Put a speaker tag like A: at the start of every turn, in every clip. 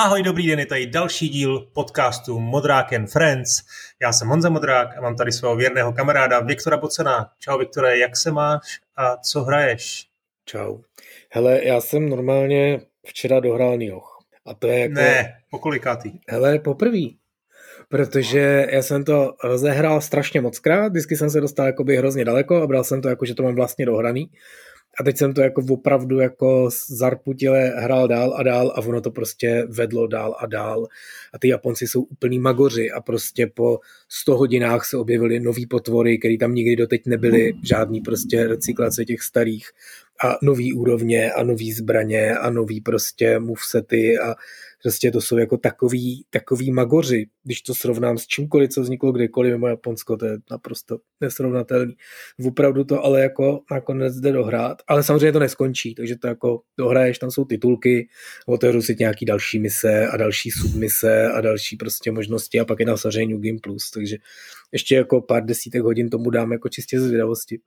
A: Ahoj, dobrý den, je tady další díl podcastu Modrák and Friends. Já jsem Honza Modrák a mám tady svého věrného kamaráda Viktora Bocena. Čau Viktore, jak se máš a co hraješ?
B: Čau. Hele, já jsem normálně včera dohrál Nioh. A to je jako...
A: Ne, pokolikátý?
B: Hele, poprvý. Protože já jsem to rozehrál strašně moc krát, vždycky jsem se dostal jakoby hrozně daleko a bral jsem to jako, že to mám vlastně dohraný. A teď jsem to jako opravdu jako zarputile hrál dál a dál a ono to prostě vedlo dál a dál. A ty Japonci jsou úplný magoři a prostě po 100 hodinách se objevily nový potvory, které tam nikdy doteď nebyly, žádný prostě recyklace těch starých a nový úrovně a nový zbraně a nový prostě movesety a Prostě to jsou jako takový, takový magoři, když to srovnám s čímkoliv, co vzniklo kdekoliv mimo Japonsko, to je naprosto nesrovnatelný. Opravdu to ale jako nakonec jde dohrát, ale samozřejmě to neskončí, takže to jako dohraješ, tam jsou titulky, otevřu si nějaký další mise a další submise a další prostě možnosti a pak je na samozřejmě New Game Plus, takže ještě jako pár desítek hodin tomu dám jako čistě ze zvědavosti.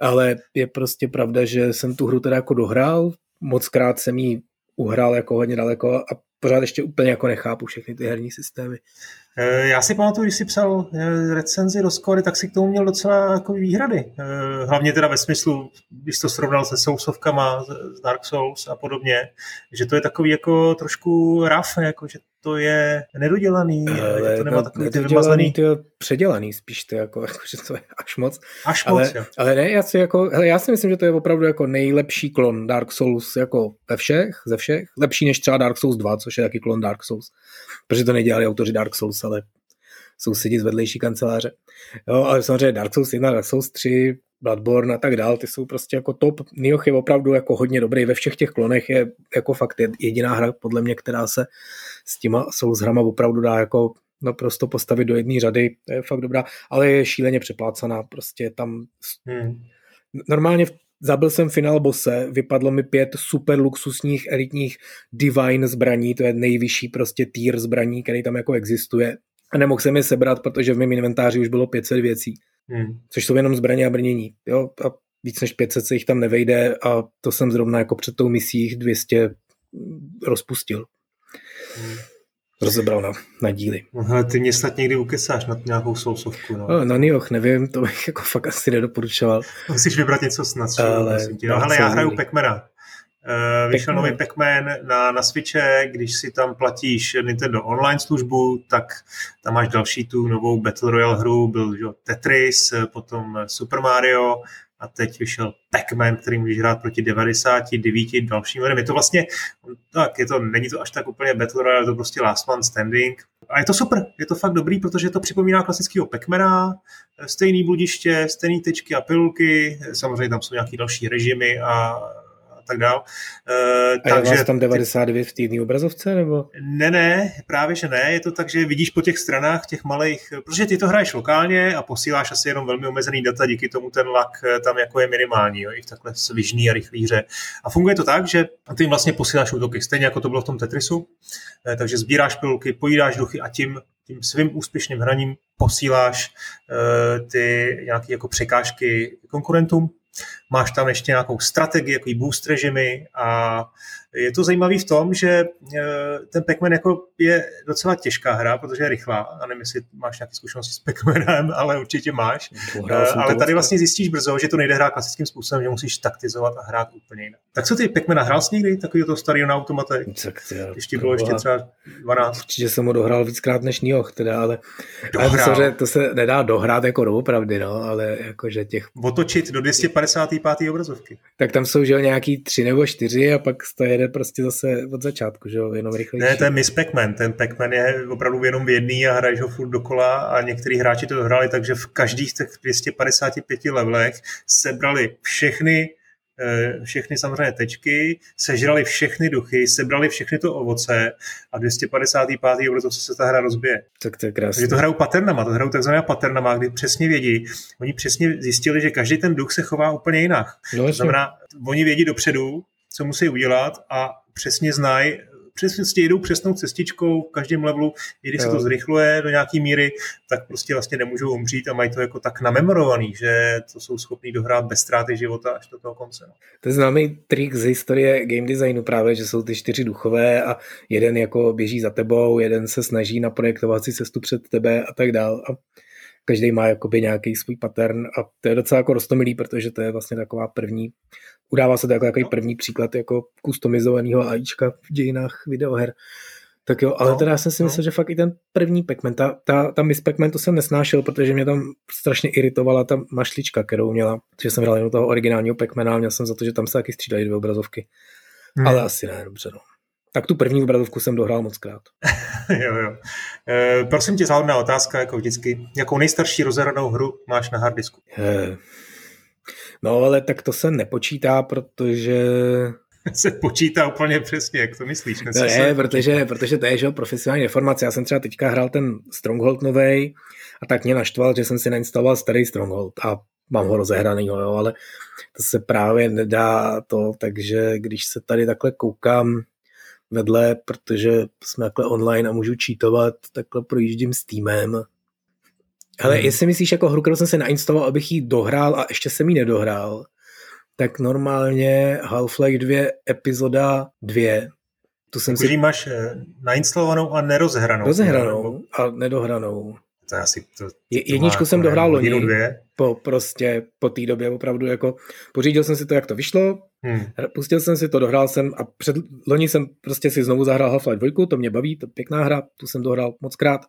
B: Ale je prostě pravda, že jsem tu hru teda jako dohrál, moc krát jsem ji uhrál jako hodně daleko a pořád ještě úplně jako nechápu všechny ty herní systémy.
A: Eh, já si pamatuju, když jsi psal eh, recenzi do Skory, tak si k tomu měl docela jako výhrady. Eh, hlavně teda ve smyslu, když to srovnal se Soulsovkama, z Dark Souls a podobně, že to je takový jako trošku raf, jako že to je nedodělaný,
B: ale
A: že to nemá
B: no,
A: takový
B: ty předělaný spíš to jako, jako, že to je až moc.
A: Až
B: ale,
A: moc, jo.
B: ale ne, já si jako, hele, já si myslím, že to je opravdu jako nejlepší klon Dark Souls jako ve všech, ze všech, lepší než třeba Dark Souls 2, což je taky klon Dark Souls, protože to nedělali autoři Dark Souls, ale sousedí z vedlejší kanceláře. Jo, ale samozřejmě Dark Souls 1, Dark Souls 3, Bloodborne a tak dál, ty jsou prostě jako top. Nioh je opravdu jako hodně dobrý ve všech těch klonech, je jako fakt jediná hra podle mě, která se s těma Souls hrama opravdu dá jako naprosto postavit do jedné řady, to je fakt dobrá, ale je šíleně přeplácaná, prostě tam hmm. normálně Zabil jsem finál bose, vypadlo mi pět super luxusních elitních divine zbraní, to je nejvyšší prostě tier zbraní, který tam jako existuje. A nemohl jsem je sebrat, protože v mém inventáři už bylo 500 věcí. Hmm. Což jsou jenom zbraně a brnění. Jo? A víc než 500 se jich tam nevejde a to jsem zrovna jako před tou misí jich 200 rozpustil. Hmm. Rozebral na, na díly.
A: Aha, ty mě snad někdy ukesáš na nějakou sousovku. No.
B: No, na Nioh nevím, to bych jako fakt asi nedoporučoval.
A: Musíš vybrat něco snad. Ale, no, ale já hraju Pac-Mana. Uh, vyšel nový Pac-Man na, na Switche, když si tam platíš Nintendo online službu, tak tam máš další tu novou Battle Royale hru, byl jo, Tetris, potom Super Mario a teď vyšel Pac-Man, který můžeš hrát proti 99 dalším lidem. Je to vlastně, tak je to, není to až tak úplně Battle Royale, je to prostě Last Man Standing. A je to super, je to fakt dobrý, protože to připomíná klasického Pac-Mana, stejný bludiště, stejný tečky a pilulky, samozřejmě tam jsou nějaký další režimy a tak dál.
B: Uh, a takže, je tam 99 v týdní obrazovce? Nebo?
A: Ne, ne, právě že ne. Je to tak, že vidíš po těch stranách, těch malých, protože ty to hraješ lokálně a posíláš asi jenom velmi omezený data, díky tomu ten lak eh, tam jako je minimální, jo, i v takhle svižný a rychlý hře. A funguje to tak, že ty jim vlastně posíláš útoky, stejně jako to bylo v tom Tetrisu, eh, takže sbíráš pilulky, pojídáš duchy a tím tím svým úspěšným hraním posíláš uh, ty nějaké jako překážky konkurentům Máš tam ještě nějakou strategii, jaký boost režimy a je to zajímavý v tom, že e, ten pac jako je docela těžká hra, protože je rychlá. A nevím, jestli máš nějaké zkušenosti s pac ale určitě máš. E, ale tady vlastně zjistíš brzo, že to nejde hrát klasickým způsobem, že musíš taktizovat a hrát úplně jinak. Tak co ty pac hrál jsi někdy? Takový to starý na automate? Když ti bylo ještě třeba 12.
B: Určitě jsem ho dohrál víckrát než Nioh, teda, ale, ale to, se, to se nedá dohrát jako doopravdy, no, ale jakože těch...
A: Otočit do 255. obrazovky.
B: Tak tam jsou, že nějaký tři nebo čtyři a pak to jede prostě zase od začátku, že jo, jenom rychlejší.
A: Ne, to je Miss Pac-Man, ten Pac-Man je opravdu jenom v jedný a hraješ ho furt dokola a některý hráči to hráli takže v každých těch 255 levelech sebrali všechny všechny samozřejmě tečky, sežrali všechny duchy, sebrali všechny to ovoce a 255. obrazovce se ta hra rozbije.
B: Tak to je krásné.
A: Takže to hrajou paternama, to hrajou takzvaná paternama, kdy přesně vědí. Oni přesně zjistili, že každý ten duch se chová úplně jinak. No, to znamená, oni vědí dopředu, co musí udělat a přesně znají přesně jedou přesnou cestičkou v každém levelu, i když jo. se to zrychluje do nějaký míry, tak prostě vlastně nemůžou umřít a mají to jako tak namemorovaný, že to jsou schopní dohrát bez ztráty života až do toho konce. No.
B: To je známý trik z historie game designu právě, že jsou ty čtyři duchové a jeden jako běží za tebou, jeden se snaží naprojektovat si cestu před tebe a tak dál. A každý má jakoby nějaký svůj pattern a to je docela jako rostomilý, protože to je vlastně taková první, udává se to jako takový první příklad jako customizovaného AIčka v dějinách videoher. Tak jo, ale no, teda já jsem si no. myslel, že fakt i ten první Pac-Man, ta, ta, ta Miss Pac-Man to jsem nesnášel, protože mě tam strašně iritovala ta mašlička, kterou měla, protože jsem hrál jenom toho originálního Pac-Mana a měl jsem za to, že tam se taky střídají dvě obrazovky. Hmm. Ale asi ne, dobře no. Tak tu první obrazovku jsem dohrál moc krát.
A: jo, jo. E, prosím tě, záhodná otázka, jako vždycky. Jakou nejstarší rozehranou hru máš na harddisku? E,
B: no ale tak to se nepočítá, protože...
A: se počítá úplně přesně, jak to myslíš?
B: No, ne, se... protože, protože to je že, profesionální informace. Já jsem třeba teďka hrál ten Stronghold novej a tak mě naštval, že jsem si nainstaloval starý Stronghold a mám ho rozehraný, jo, ale to se právě nedá to, takže když se tady takhle koukám, vedle, protože jsme takhle online a můžu čítovat, takhle projíždím s týmem. Ale hmm. jestli myslíš jako hru, kterou jsem se nainstaloval, abych ji dohrál a ještě jsem ji nedohrál, tak normálně Half-Life 2 epizoda 2.
A: Tu jsem si... máš eh, nainstalovanou a nerozhranou.
B: Rozehranou a nedohranou
A: to je asi to, to
B: Jedničku jsem dohrál loni. Po, prostě po té době opravdu jako pořídil jsem si to, jak to vyšlo, hmm. pustil jsem si to, dohrál jsem a před loni jsem prostě si znovu zahrál Half-Life 2, to mě baví, to je pěkná hra, tu jsem dohrál moc krát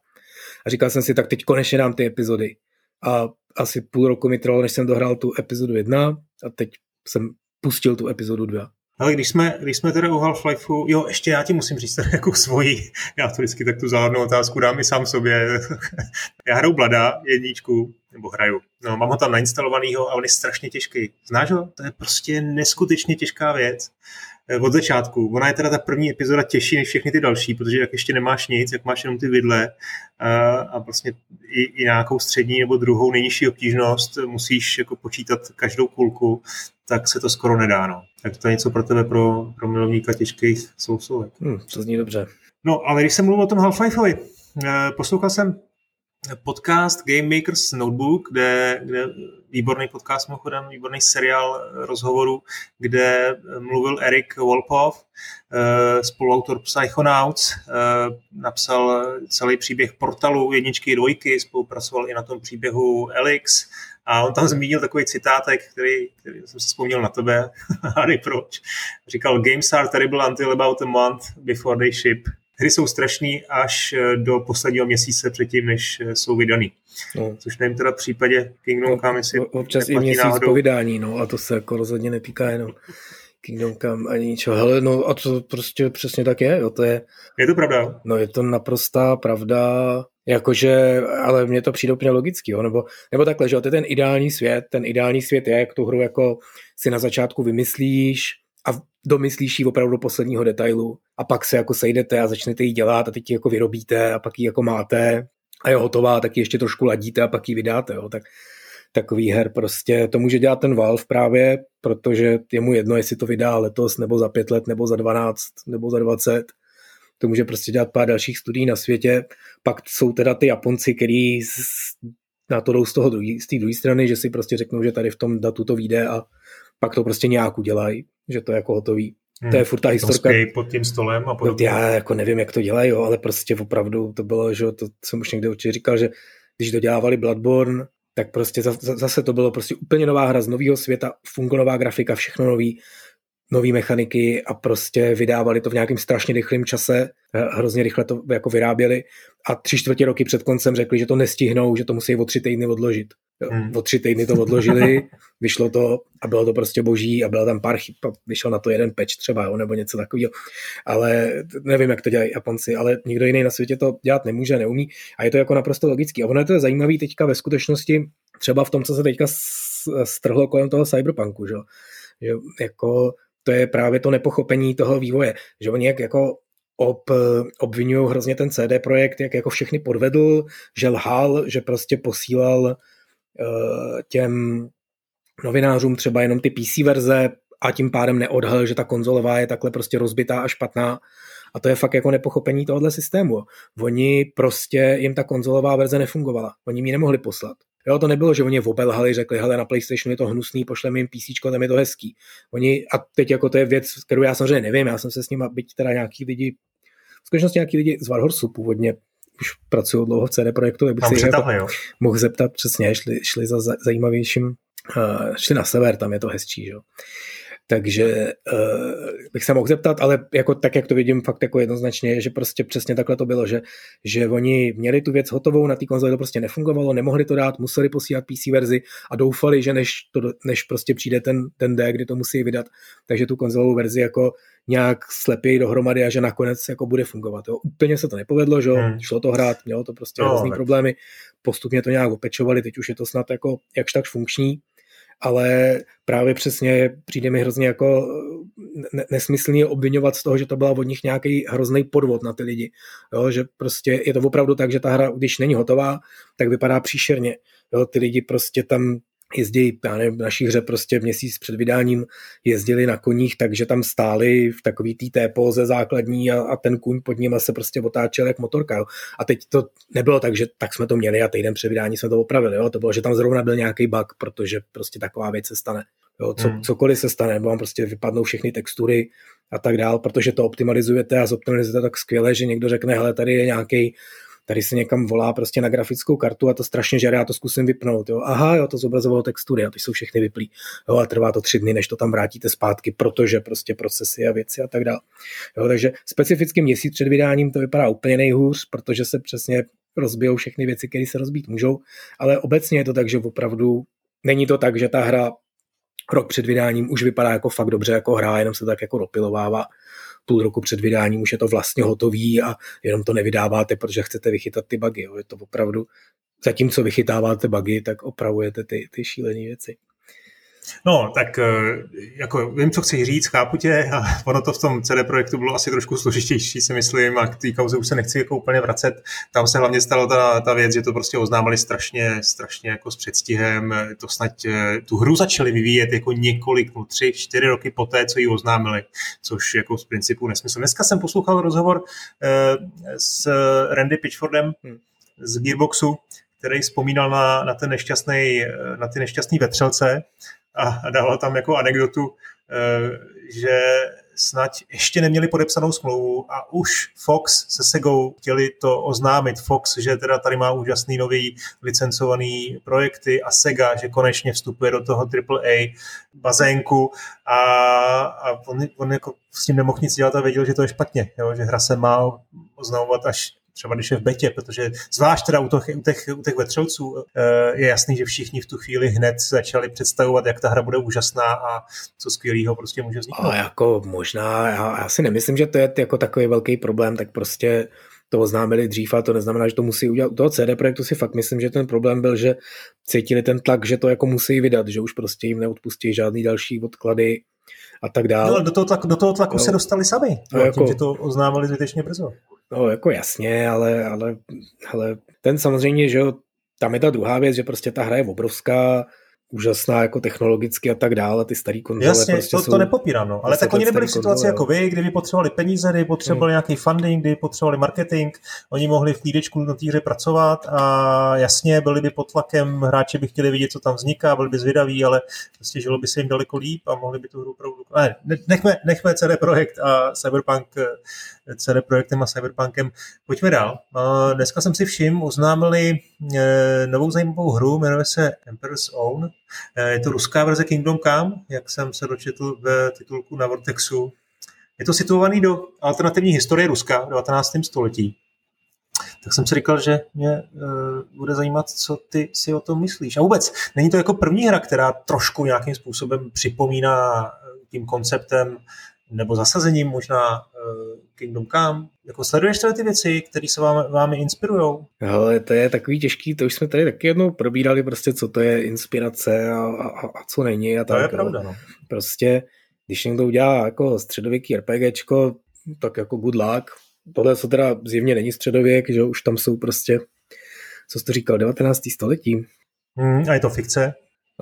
B: a říkal jsem si, tak teď konečně dám ty epizody. A asi půl roku mi trvalo, než jsem dohrál tu epizodu 1 a teď jsem pustil tu epizodu 2.
A: Ale když jsme, když jsme teda u Half-Lifeu, jo, ještě já ti musím říct jako svoji, já to vždycky tak tu záhodnou otázku dám i sám sobě. já hraju Blada jedničku, nebo hraju. No, mám ho tam nainstalovanýho a on je strašně těžký. Znáš ho? To je prostě neskutečně těžká věc. Eh, od začátku. Ona je teda ta první epizoda těžší než všechny ty další, protože jak ještě nemáš nic, jak máš jenom ty vidle a, vlastně i, i nějakou střední nebo druhou nejnižší obtížnost musíš jako počítat každou kulku, tak se to skoro nedá. No. Tak to je něco pro tebe, pro, pro milovníka těžkých sousovek.
B: Hmm, to zní dobře.
A: No, ale když jsem mluvil o tom Half-Lifeovi, eh, poslouchal jsem podcast Game Makers Notebook, kde, kde výborný podcast mimochodem, výborný seriál rozhovoru, kde mluvil Erik Wolpov, eh, spoluautor Psychonauts, eh, napsal celý příběh portalu jedničky i dvojky, spolupracoval i na tom příběhu Elix, a on tam zmínil takový citátek, který, který jsem si vzpomněl na tebe, Harry, proč? Říkal, games are terrible until about a month before they ship. Hry jsou strašný až eh, do posledního měsíce předtím, než eh, jsou vydaný. No. Což nevím teda v případě Kingdom Come, jestli
B: Občas i měsíc náhodou. po vydání, no a to se jako rozhodně netýká jenom Kingdom Come ani ničeho. Hele, no a to prostě přesně tak je, jo, to je...
A: Je to pravda?
B: No je to naprostá pravda, jakože, ale mně to přijde úplně logicky, jo, nebo, nebo takhle, že jo, to je ten ideální svět, ten ideální svět je, jak tu hru jako si na začátku vymyslíš domyslíš ji opravdu do posledního detailu a pak se jako sejdete a začnete ji dělat a teď ji jako vyrobíte a pak ji jako máte a je hotová, tak ji ještě trošku ladíte a pak ji vydáte, jo, tak takový her prostě, to může dělat ten Valve právě, protože je mu jedno, jestli to vydá letos, nebo za pět let, nebo za 12, nebo za 20, to může prostě dělat pár dalších studií na světě, pak jsou teda ty Japonci, který na to jdou z toho druhý, z té druhé strany, že si prostě řeknou, že tady v tom datu to vyjde a pak to prostě nějak udělají, že to je jako hotový. Hmm, to je furt ta historka.
A: pod tím stolem a podobně.
B: No, já jako nevím, jak to dělají, jo, ale prostě opravdu to bylo, že to jsem už někde určitě říkal, že když dodělávali Bloodborne, tak prostě zase to bylo prostě úplně nová hra z nového světa, fungonová grafika, všechno nový, nové mechaniky a prostě vydávali to v nějakém strašně rychlém čase, hrozně rychle to jako vyráběli a tři čtvrtě roky před koncem řekli, že to nestihnou, že to musí o tři týdny odložit. Hmm. O tři týdny to odložili, vyšlo to a bylo to prostě boží a bylo tam pár chyb vyšel na to jeden peč třeba, jo, nebo něco takového. Ale nevím, jak to dělají Japonci, ale nikdo jiný na světě to dělat nemůže, neumí a je to jako naprosto logický. A ono je to zajímavé teďka ve skutečnosti, třeba v tom, co se teďka strhlo kolem toho cyberpunku, že, že jako to je právě to nepochopení toho vývoje, že oni jak jako ob, obvinují hrozně ten CD projekt, jak jako všechny podvedl, že lhal, že prostě posílal uh, těm novinářům třeba jenom ty PC verze a tím pádem neodhalil, že ta konzolová je takhle prostě rozbitá a špatná A to je fakt jako nepochopení tohohle systému. Oni prostě, jim ta konzolová verze nefungovala. Oni mi nemohli poslat. Jo, to nebylo, že oni obelhali, řekli, hele, na PlayStationu je to hnusný, pošleme jim PC, tam je to hezký. Oni, a teď jako to je věc, kterou já samozřejmě nevím, já jsem se s nimi, byť teda nějaký lidi, v skutečnosti nějaký lidi z Warhorsu původně už pracují dlouho v CD Projektu, tak bych se jako mohl zeptat přesně, šli, šli za zajímavějším, uh, šli na sever, tam je to hezčí, že? Takže uh, bych se mohl zeptat, ale jako tak, jak to vidím fakt jako jednoznačně, že prostě přesně takhle to bylo, že, že oni měli tu věc hotovou, na té konzoli to prostě nefungovalo, nemohli to dát, museli posílat PC verzi a doufali, že než, to, než prostě přijde ten, ten D, kdy to musí vydat, takže tu konzolovou verzi jako nějak slepějí dohromady a že nakonec jako bude fungovat. Jo. Úplně se to nepovedlo, že hmm. šlo to hrát, mělo to prostě no, různý problémy, postupně to nějak opečovali, teď už je to snad jako jakž tak funkční, ale právě přesně přijde mi hrozně jako nesmyslně obvinovat z toho, že to byla od nich nějaký hrozný podvod na ty lidi. Jo, že prostě je to opravdu tak, že ta hra, když není hotová, tak vypadá příšerně. Jo, ty lidi prostě tam jezdí, já nevím, v naší hře prostě měsíc před vydáním jezdili na koních, takže tam stáli v takový té póze základní a, a, ten kůň pod nimi se prostě otáčel jak motorka. Jo. A teď to nebylo tak, že tak jsme to měli a týden před vydání jsme to opravili. Jo. To bylo, že tam zrovna byl nějaký bug, protože prostě taková věc se stane. Jo. Co, hmm. Cokoliv se stane, nebo vám prostě vypadnou všechny textury a tak dál, protože to optimalizujete a zoptimalizujete tak skvěle, že někdo řekne, hele, tady je nějaký tady se někam volá prostě na grafickou kartu a to strašně žere, já to zkusím vypnout. Jo. Aha, jo, to zobrazovalo textury a ty jsou všechny vyplý. Jo, a trvá to tři dny, než to tam vrátíte zpátky, protože prostě procesy a věci a tak dále. Jo, takže specificky měsíc před vydáním to vypadá úplně nejhůř, protože se přesně rozbijou všechny věci, které se rozbít můžou, ale obecně je to tak, že opravdu není to tak, že ta hra rok před vydáním už vypadá jako fakt dobře jako hra, jenom se tak jako dopilovává půl roku před vydáním už je to vlastně hotový a jenom to nevydáváte, protože chcete vychytat ty bugy. Jo. Je to opravdu, zatímco vychytáváte bugy, tak opravujete ty, ty šílené věci.
A: No, tak eh, jako vím, co chci říct, chápu tě a ono to v tom CD projektu bylo asi trošku složitější, si myslím, a k té kauze už se nechci jako úplně vracet. Tam se hlavně stala ta, ta věc, že to prostě oznámili strašně, strašně jako s předstihem. To snad eh, tu hru začali vyvíjet jako několik, no tři, čtyři roky poté, co ji oznámili, což jako z principu nesmysl. Dneska jsem poslouchal rozhovor eh, s Randy Pitchfordem hmm. z Gearboxu, který vzpomínal na, na, ten nešťastný, na ty nešťastné vetřelce a dával tam jako anekdotu, eh, že snad ještě neměli podepsanou smlouvu a už Fox se Segou chtěli to oznámit. Fox, že teda tady má úžasný nový licencovaný projekty a Sega, že konečně vstupuje do toho AAA bazénku a, a on, on jako s tím nemohl nic dělat a věděl, že to je špatně, jo? že hra se má oznamovat až třeba když je v betě, protože zvlášť teda u těch, u těch, u těch vetřelců eh, je jasný, že všichni v tu chvíli hned začali představovat, jak ta hra bude úžasná a co skvělého prostě může vzniknout.
B: A jako možná, já, já si nemyslím, že to je jako takový velký problém, tak prostě to oznámili dřív a to neznamená, že to musí udělat. U toho CD projektu si fakt myslím, že ten problém byl, že cítili ten tlak, že to jako musí vydat, že už prostě jim neodpustí žádný další odklady a tak dále.
A: No, do toho tlaku, do toho tlaku no. se dostali sami, no, jako, tím, že to oznámili zbytečně brzo.
B: No, jako jasně, ale, ale, ale ten samozřejmě, že jo, tam je ta druhá věc, že prostě ta hra je obrovská, úžasná jako technologicky a tak dále, ty starý konzole
A: Jasně,
B: prostě
A: to, to nepopírám, no. ale tak oni nebyli v situaci jako vy, kdyby potřebovali peníze, kdyby potřebovali hmm. nějaký funding, kdyby potřebovali marketing, oni mohli v klídečku na týře pracovat a jasně, byli by pod tlakem, hráči by chtěli vidět, co tam vzniká, byli by zvědaví, ale prostě žilo by se jim daleko líp a mohli by tu hru opravdu... Ne, nechme, nechme CD Projekt a Cyberpunk CD Projektem a Cyberpunkem. Pojďme dál. Dneska jsem si všim, oznámili e, novou zajímavou hru, jmenuje se Emperor's Own. E, je to ruská verze Kingdom Come, jak jsem se dočetl v titulku na Vortexu. Je to situovaný do alternativní historie Ruska v 19. století. Tak jsem si říkal, že mě uh, bude zajímat, co ty si o tom myslíš. A vůbec, není to jako první hra, která trošku nějakým způsobem připomíná tím konceptem nebo zasazením možná uh, Kingdom Come. Jako sleduješ tyhle ty věci, které se vám, vámi inspirují?
B: Ale to je takový těžký, to už jsme tady taky jednou probírali, prostě co to je inspirace a, a, a co není. A tak,
A: to je pravda, no.
B: Prostě, když někdo udělá jako středověký RPGčko, tak jako good luck. Tohle co teda zjevně není středověk, že už tam jsou prostě, co jsi to říkal, 19. století.
A: Hmm, a je to fikce?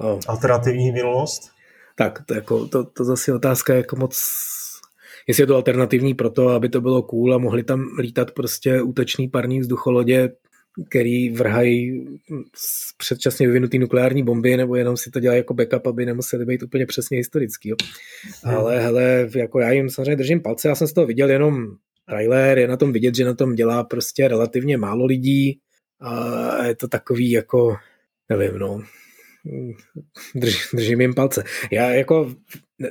A: No. Alternativní minulost?
B: Tak, to, jako, to, to zase otázka, jako moc jestli je to alternativní pro to, aby to bylo cool a mohli tam lítat prostě útočný parní vzducholodě, který vrhají předčasně vyvinutý nukleární bomby, nebo jenom si to dělají jako backup, aby nemuseli být úplně přesně historický. Jo. Hmm. Ale hele, jako já jim samozřejmě držím palce, já jsem z toho viděl jenom trailer, je na tom vidět, že na tom dělá prostě relativně málo lidí a je to takový jako, nevím, no, drž, držím jim palce. Já jako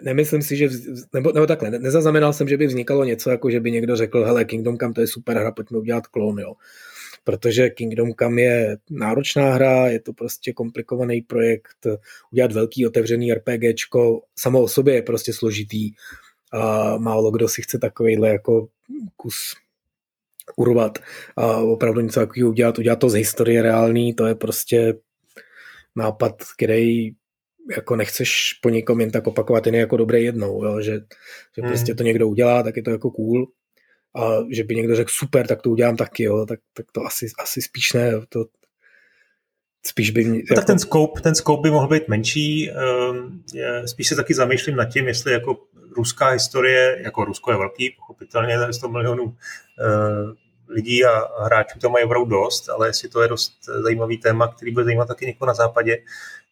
B: nemyslím si, že, nebo, nebo takhle, nezaznamenal jsem, že by vznikalo něco, jako že by někdo řekl, hele, Kingdom Come to je super hra, pojďme udělat klon, jo. Protože Kingdom Come je náročná hra, je to prostě komplikovaný projekt, udělat velký otevřený RPGčko samo o sobě je prostě složitý a málo kdo si chce takovejhle jako kus urvat a opravdu něco takového udělat, udělat to z historie reálný, to je prostě nápad, který jako nechceš po někom jen tak opakovat jen jako dobré jednou, jo? že, že hmm. prostě to někdo udělá, tak je to jako cool a že by někdo řekl super, tak to udělám taky, jo? Tak, tak to asi, asi spíš ne, to, spíš by... Mě,
A: no, tak ten scope, ten scope by mohl být menší, ehm, spíš se taky zamýšlím nad tím, jestli jako ruská historie, jako Rusko je velký, pochopitelně 100 milionů eh, lidí a hráčů to mají opravdu dost, ale jestli to je dost zajímavý téma, který bude zajímat taky někoho na západě,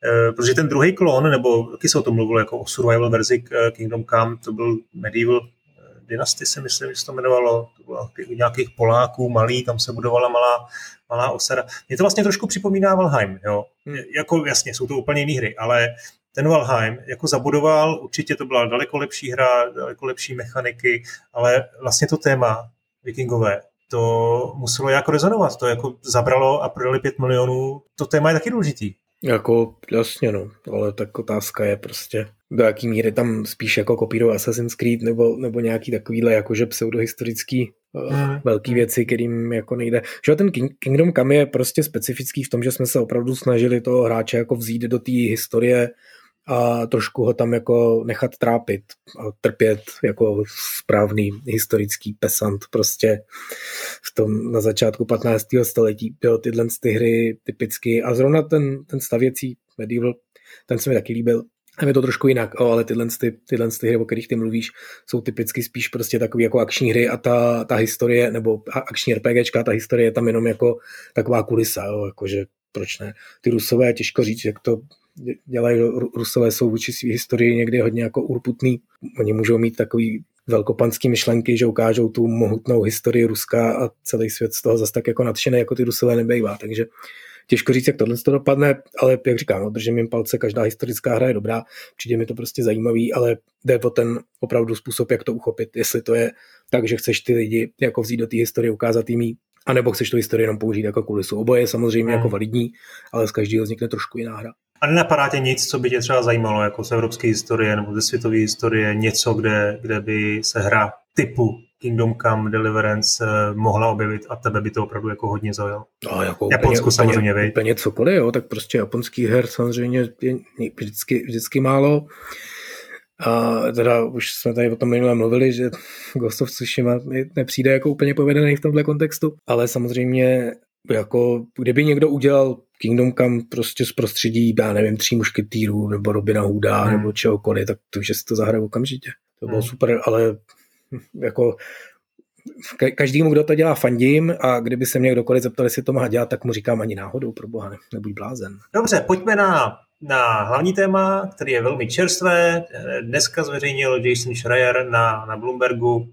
A: eh, protože ten druhý klon, nebo taky se o tom mluvilo jako o survival verzi eh, Kingdom Come, to byl Medieval Dynasty se myslím, že se to jmenovalo, to bylo nějakých Poláků, malý, tam se budovala malá, malá osada. Mě to vlastně trošku připomíná Valheim, jo. Jako jasně, jsou to úplně jiné hry, ale ten Valheim jako zabudoval, určitě to byla daleko lepší hra, daleko lepší mechaniky, ale vlastně to téma vikingové, to muselo jako rezonovat, to jako zabralo a prodali 5 milionů, to téma je taky důležitý.
B: Jako jasně no, ale tak otázka je prostě, do jaký míry tam spíš jako kopírou Assassin's Creed nebo, nebo nějaký takovýhle jakože pseudohistorický mm. velký věci, kterým jako nejde. Že ten King, Kingdom Come je prostě specifický v tom, že jsme se opravdu snažili toho hráče jako vzít do té historie a trošku ho tam jako nechat trápit a trpět jako správný historický pesant prostě v tom na začátku 15. století bylo tyhle ty hry typicky a zrovna ten, ten stavěcí medieval, ten se mi taky líbil, a je to trošku jinak, o, ale tyhle, ty, tyhle ty hry, o kterých ty mluvíš, jsou typicky spíš prostě takový jako akční hry a ta, ta historie, nebo akční RPGčka, ta historie je tam jenom jako taková kulisa, jo, jakože proč ne. Ty rusové, těžko říct, jak to dělají rusové, jsou vůči své historii někdy hodně jako urputný. Oni můžou mít takový velkopanský myšlenky, že ukážou tu mohutnou historii Ruska a celý svět z toho zase tak jako nadšený, jako ty Rusové nebejvá. Takže těžko říct, jak tohle to dopadne, ale jak říkám, no, držím jim palce, každá historická hra je dobrá, přijde mi to prostě zajímavý, ale jde o ten opravdu způsob, jak to uchopit. Jestli to je tak, že chceš ty lidi jako vzít do té historie, ukázat jim a nebo chceš tu historii jenom použít jako kulisu. Oboje je samozřejmě hmm. jako validní, ale z každého vznikne trošku jiná hra.
A: A nenapadá tě nic, co by tě třeba zajímalo, jako z evropské historie nebo ze světové historie, něco, kde, kde by se hra typu Kingdom Come Deliverance eh, mohla objevit a tebe by to opravdu jako hodně zaujalo.
B: No, jako Japonsko úplně, samozřejmě, úplně, úplně cokoliv, jo, tak prostě japonský her samozřejmě je vždycky, vždycky málo. A teda už jsme tady o tom minule mluvili, že Ghost of Tsushima nepřijde jako úplně povedený v tomhle kontextu, ale samozřejmě jako kdyby někdo udělal Kingdom Come prostě z prostředí, já nevím, tří mušketýrů nebo Robina Hooda hmm. nebo čehokoliv, tak to, že si to zahraje okamžitě. To bylo hmm. super, ale jako každému, kdo to dělá, fandím a kdyby se mě kdokoliv zeptal, jestli to má dělat, tak mu říkám ani náhodou, pro boha, ne, nebuď blázen.
A: Dobře, pojďme na, na hlavní téma, který je velmi čerstvé. Dneska zveřejnil Jason Schreier na, na Bloombergu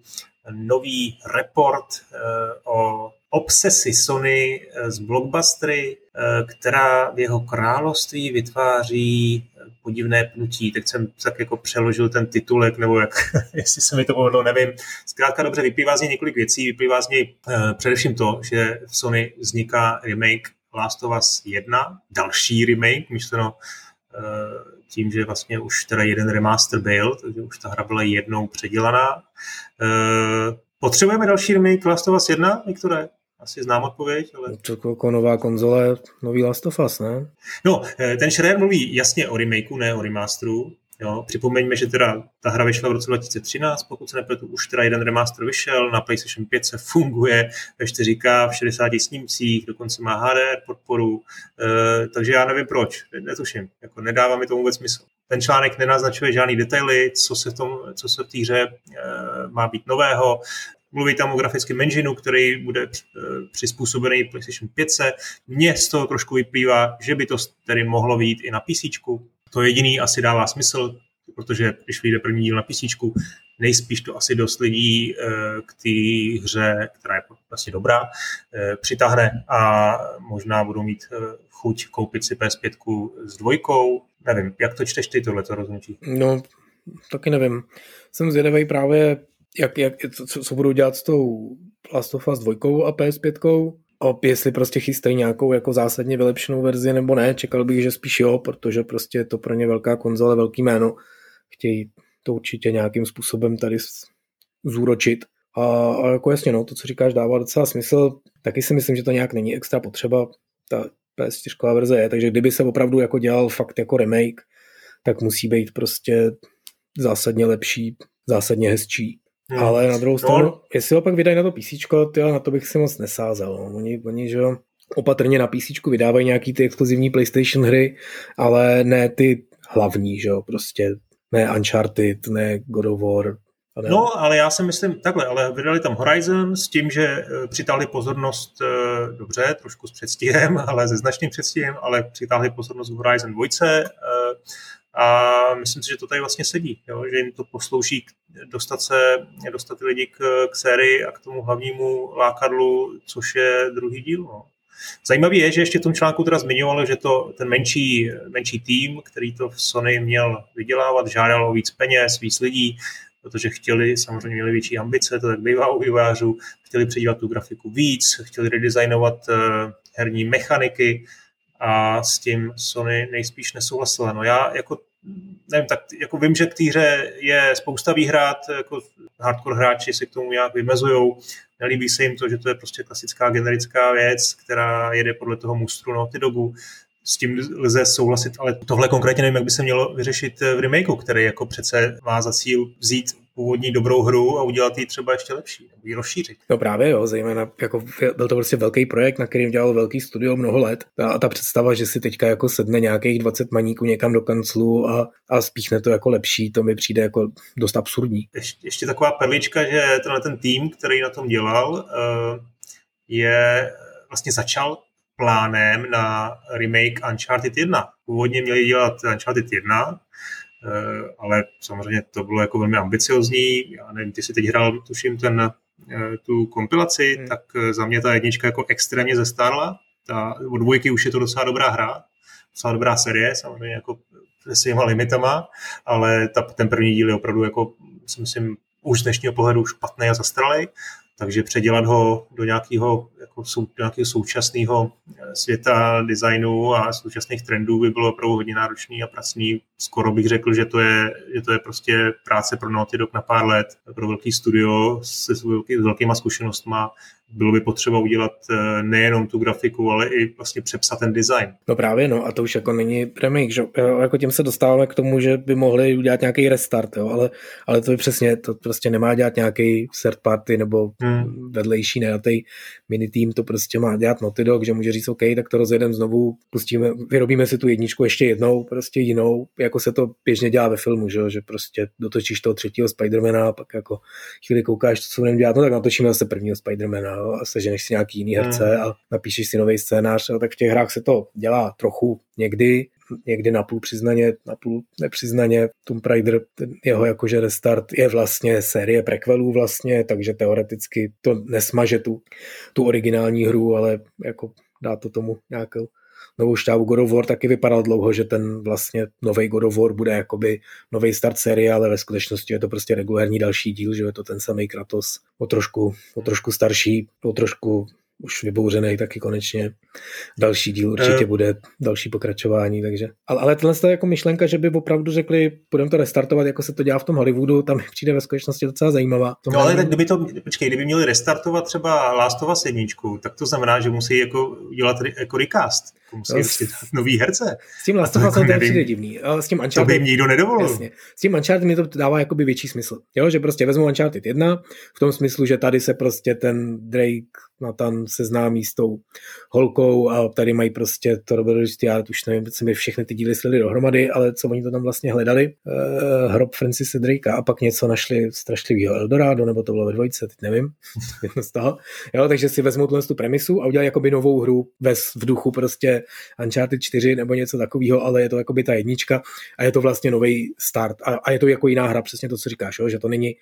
A: nový report uh, o obsesi Sony eh, z blockbustery, eh, která v jeho království vytváří eh, podivné pnutí. Tak jsem tak jako přeložil ten titulek, nebo jak, jestli se mi to povedlo, nevím. Zkrátka dobře, vyplývá z něj několik věcí. Vyplývá z něj především to, že v Sony vzniká remake Last of Us 1, další remake, myšleno tím, že vlastně už teda jeden remaster byl, takže už ta hra byla jednou předělaná. Potřebujeme další remake Last of Us 1, Viktore? Asi znám odpověď, ale...
B: To jako nová konzole, nový Last of Us, ne?
A: No, eh, ten Schreier mluví jasně o remakeu, ne o remasteru. Jo, připomeňme, že teda ta hra vyšla v roce 2013, pokud se nepletu, už teda jeden remaster vyšel, na PlayStation 5 se funguje ve 4K, v 60 snímcích, dokonce má HDR podporu, e, takže já nevím proč, netuším, jako nedává mi to vůbec smysl. ten článek nenaznačuje žádný detaily, co se v, tom, co se v té hře má být nového. Mluví tam o grafickém engineu, který bude přizpůsobený PlayStation 5. Mně z toho trošku vyplývá, že by to tedy mohlo být i na PC. To jediný asi dává smysl, protože když vyjde první díl na PC, nejspíš to asi dost lidí eh, k té hře, která je vlastně dobrá, eh, přitáhne a možná budou mít eh, chuť koupit si PS5 s dvojkou. Nevím, jak to čteš ty tohleto rozhodnutí?
B: No, taky nevím. Jsem zvědavý právě, jak, jak, co, co budou dělat s tou Last of Us 2 a PS5, a jestli prostě chystají nějakou jako zásadně vylepšenou verzi nebo ne, čekal bych, že spíš jo, protože prostě je to pro ně velká konzole, velký jméno. Chtějí to určitě nějakým způsobem tady zúročit. A, a jako jasně, no, to, co říkáš, dává docela smysl. Taky si myslím, že to nějak není extra potřeba. Ta PS4 verze je, takže kdyby se opravdu jako dělal fakt jako remake, tak musí být prostě zásadně lepší, zásadně hezčí. Hmm. Ale na druhou stranu, no. jestli ho pak vydají na to PC, na to bych si moc nesázel. No. Oni, oni že jo, opatrně na PC vydávají nějaký ty exkluzivní PlayStation hry, ale ne ty hlavní, že jo, prostě ne Uncharted, ne God of War.
A: Ne. No, ale já si myslím takhle, ale vydali tam Horizon s tím, že eh, přitáhli pozornost eh, dobře, trošku s předstihem, ale se značným předstihem, ale přitáhli pozornost v Horizon 2 eh, a myslím si, že to tady vlastně sedí, jo? že jim to poslouží dostat se, dostat lidi k, k sérii a k tomu hlavnímu lákadlu, což je druhý díl. No. Zajímavé je, že ještě v tom článku teda zmiňovali, že to ten menší, menší tým, který to v Sony měl vydělávat, žádal o víc peněz, víc lidí, protože chtěli, samozřejmě měli větší ambice, to tak bývá u vývojářů, chtěli předívat tu grafiku víc, chtěli redesignovat uh, herní mechaniky a s tím Sony nejspíš nesouhlasila. No já jako nevím, tak jako vím, že k té hře je spousta výhrad, jako hardcore hráči se k tomu nějak vymezují, nelíbí se jim to, že to je prostě klasická generická věc, která jede podle toho mustru no, ty dobu. S tím lze souhlasit, ale tohle konkrétně nevím, jak by se mělo vyřešit v remakeu, který jako přece má za cíl vzít původní dobrou hru a udělat ji třeba ještě lepší, nebo ji rozšířit.
B: No právě jo, zejména jako byl to prostě velký projekt, na kterým dělal velký studio mnoho let a ta představa, že si teďka jako sedne nějakých 20 maníků někam do kanclu a, a spíchne to jako lepší, to mi přijde jako dost absurdní.
A: Ještě, ještě taková perlička, že tenhle ten tým, který na tom dělal, eh, je vlastně začal plánem na remake Uncharted 1. Původně měli dělat Uncharted 1, Eh, ale samozřejmě to bylo jako velmi ambiciozní. Já nevím, ty si teď hrál, tuším, ten, eh, tu kompilaci, hmm. tak eh, za mě ta jednička jako extrémně zestárla. Ta, od dvojky už je to docela dobrá hra, docela dobrá série, samozřejmě jako se svýma limitama, ale ta, ten první díl je opravdu jako, si myslím, už z dnešního pohledu špatný a zastaralý takže předělat ho do nějakého, jako sou, nějakého současného eh, světa designu a současných trendů by bylo opravdu hodně náročný a pracný. Skoro bych řekl, že to je, že to je prostě práce pro Naughty Dog na pár let, pro velký studio se s, velký, s velkýma zkušenostma bylo by potřeba udělat eh, nejenom tu grafiku, ale i vlastně přepsat ten design.
B: No právě, no a to už jako není remake, že jo? jako tím se dostáváme k tomu, že by mohli udělat nějaký restart, jo? Ale, ale to je přesně, to prostě nemá dělat nějaký third party nebo hmm. vedlejší nejatý mini tým, to prostě má dělat Naughty Dog, že může říct OK, tak to rozjedeme znovu, pustíme, vyrobíme si tu jedničku ještě jednou, prostě jinou, jako se to běžně dělá ve filmu, že, že prostě dotočíš toho třetího Spidermana a pak jako chvíli koukáš, co budeme dělat, no tak natočíme zase prvního Spidermana, jo, a seženeš si nějaký jiný herce hmm. a napíšeš si nový scénář, jo, tak v těch hrách se to dělá trochu někdy, někdy napůl přiznaně, napůl nepřiznaně. Tomb Raider, ten jeho jakože restart je vlastně série prequelů vlastně, takže teoreticky to nesmaže tu, tu originální hru, ale jako dá to tomu nějakou novou šťávu God of War taky vypadal dlouho, že ten vlastně nový God of War bude jakoby nový start série, ale ve skutečnosti je to prostě regulární další díl, že je to ten samý Kratos o trošku, o trošku starší, o trošku už vybouřený taky konečně. Další díl určitě uh, bude, další pokračování, takže. Ale, ale tohle je jako myšlenka, že by opravdu řekli, budeme to restartovat, jako se to dělá v tom Hollywoodu, tam přijde ve skutečnosti docela zajímavá.
A: No ale tak kdyby to, počkej, kdyby měli restartovat třeba Last of Us jedničku, tak to znamená, že musí jako dělat jako recast. Jako musí no, s... nový herce.
B: S tím Last of Us to je přijde divný. Ale s tím
A: Uncharted, to by jim nikdo nedovolil. Jasně.
B: S tím Uncharted mi to dává jakoby větší smysl. Jo, že prostě vezmu Uncharted 1 v tom smyslu, že tady se prostě ten Drake Nathan seznámí s tou holkou a tady mají prostě to dobrodružství, já už nevím, co mi všechny ty díly slili dohromady, ale co oni to tam vlastně hledali, uh, hrob Francisa Drakea a pak něco našli strašlivého Eldorado, nebo to bylo ve dvojce, teď nevím, jedno z toho. Jo, takže si vezmou tuhle tu premisu a udělají jakoby novou hru ve, v duchu prostě Uncharted 4 nebo něco takového, ale je to jakoby ta jednička a je to vlastně nový start. A, a je to jako jiná hra, přesně to, co říkáš, jo, že to není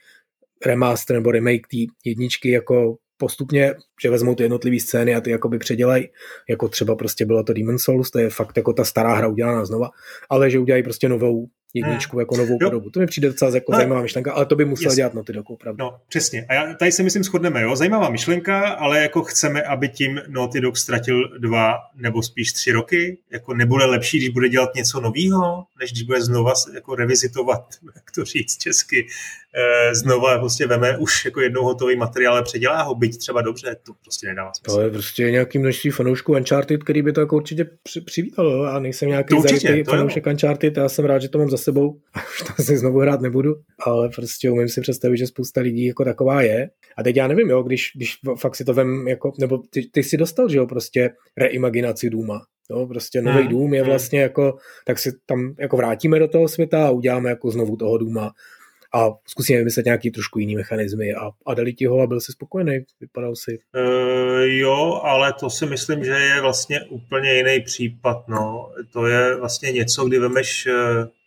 B: remaster nebo remake té jedničky jako postupně, že vezmou ty jednotlivé scény a ty jakoby předělají, jako třeba prostě bylo to Demon Souls, to je fakt jako ta stará hra udělaná znova, ale že udělají prostě novou jedničku hmm. jako novou jo. podobu. To mi přijde docela jako ale, zajímavá myšlenka, ale to by musel yes. dělat Naughty Dog, opravdu.
A: No, přesně. A já, tady se myslím shodneme, jo, zajímavá myšlenka, ale jako chceme, aby tím Naughty Dog ztratil dva nebo spíš tři roky, jako nebude lepší, když bude dělat něco nového, než když bude znova jako revizitovat, jak to říct česky, e, znova prostě veme už jako jednou hotový materiál a předělá ho, byť třeba dobře, to prostě nedává smysl.
B: To je prostě nějaký množství fanoušků Uncharted, který by to jako určitě přivítalo. A nejsem nějaký fanoušek Uncharted, já jsem rád, že to mám za sebou a už to asi znovu hrát nebudu, ale prostě umím si představit, že spousta lidí jako taková je. A teď já nevím, jo, když, když fakt si to vem, jako, nebo ty, ty si dostal, že jo, prostě reimaginaci Důma. Jo, prostě nový hmm. dům je hmm. vlastně jako, tak si tam jako vrátíme do toho světa a uděláme jako znovu toho důma a zkusíme vymyslet nějaký trošku jiný mechanismy a, a dali ti ho a byl si spokojený, vypadal si.
A: Uh, jo, ale to si myslím, že je vlastně úplně jiný případ, no. To je vlastně něco, kdy vemeš,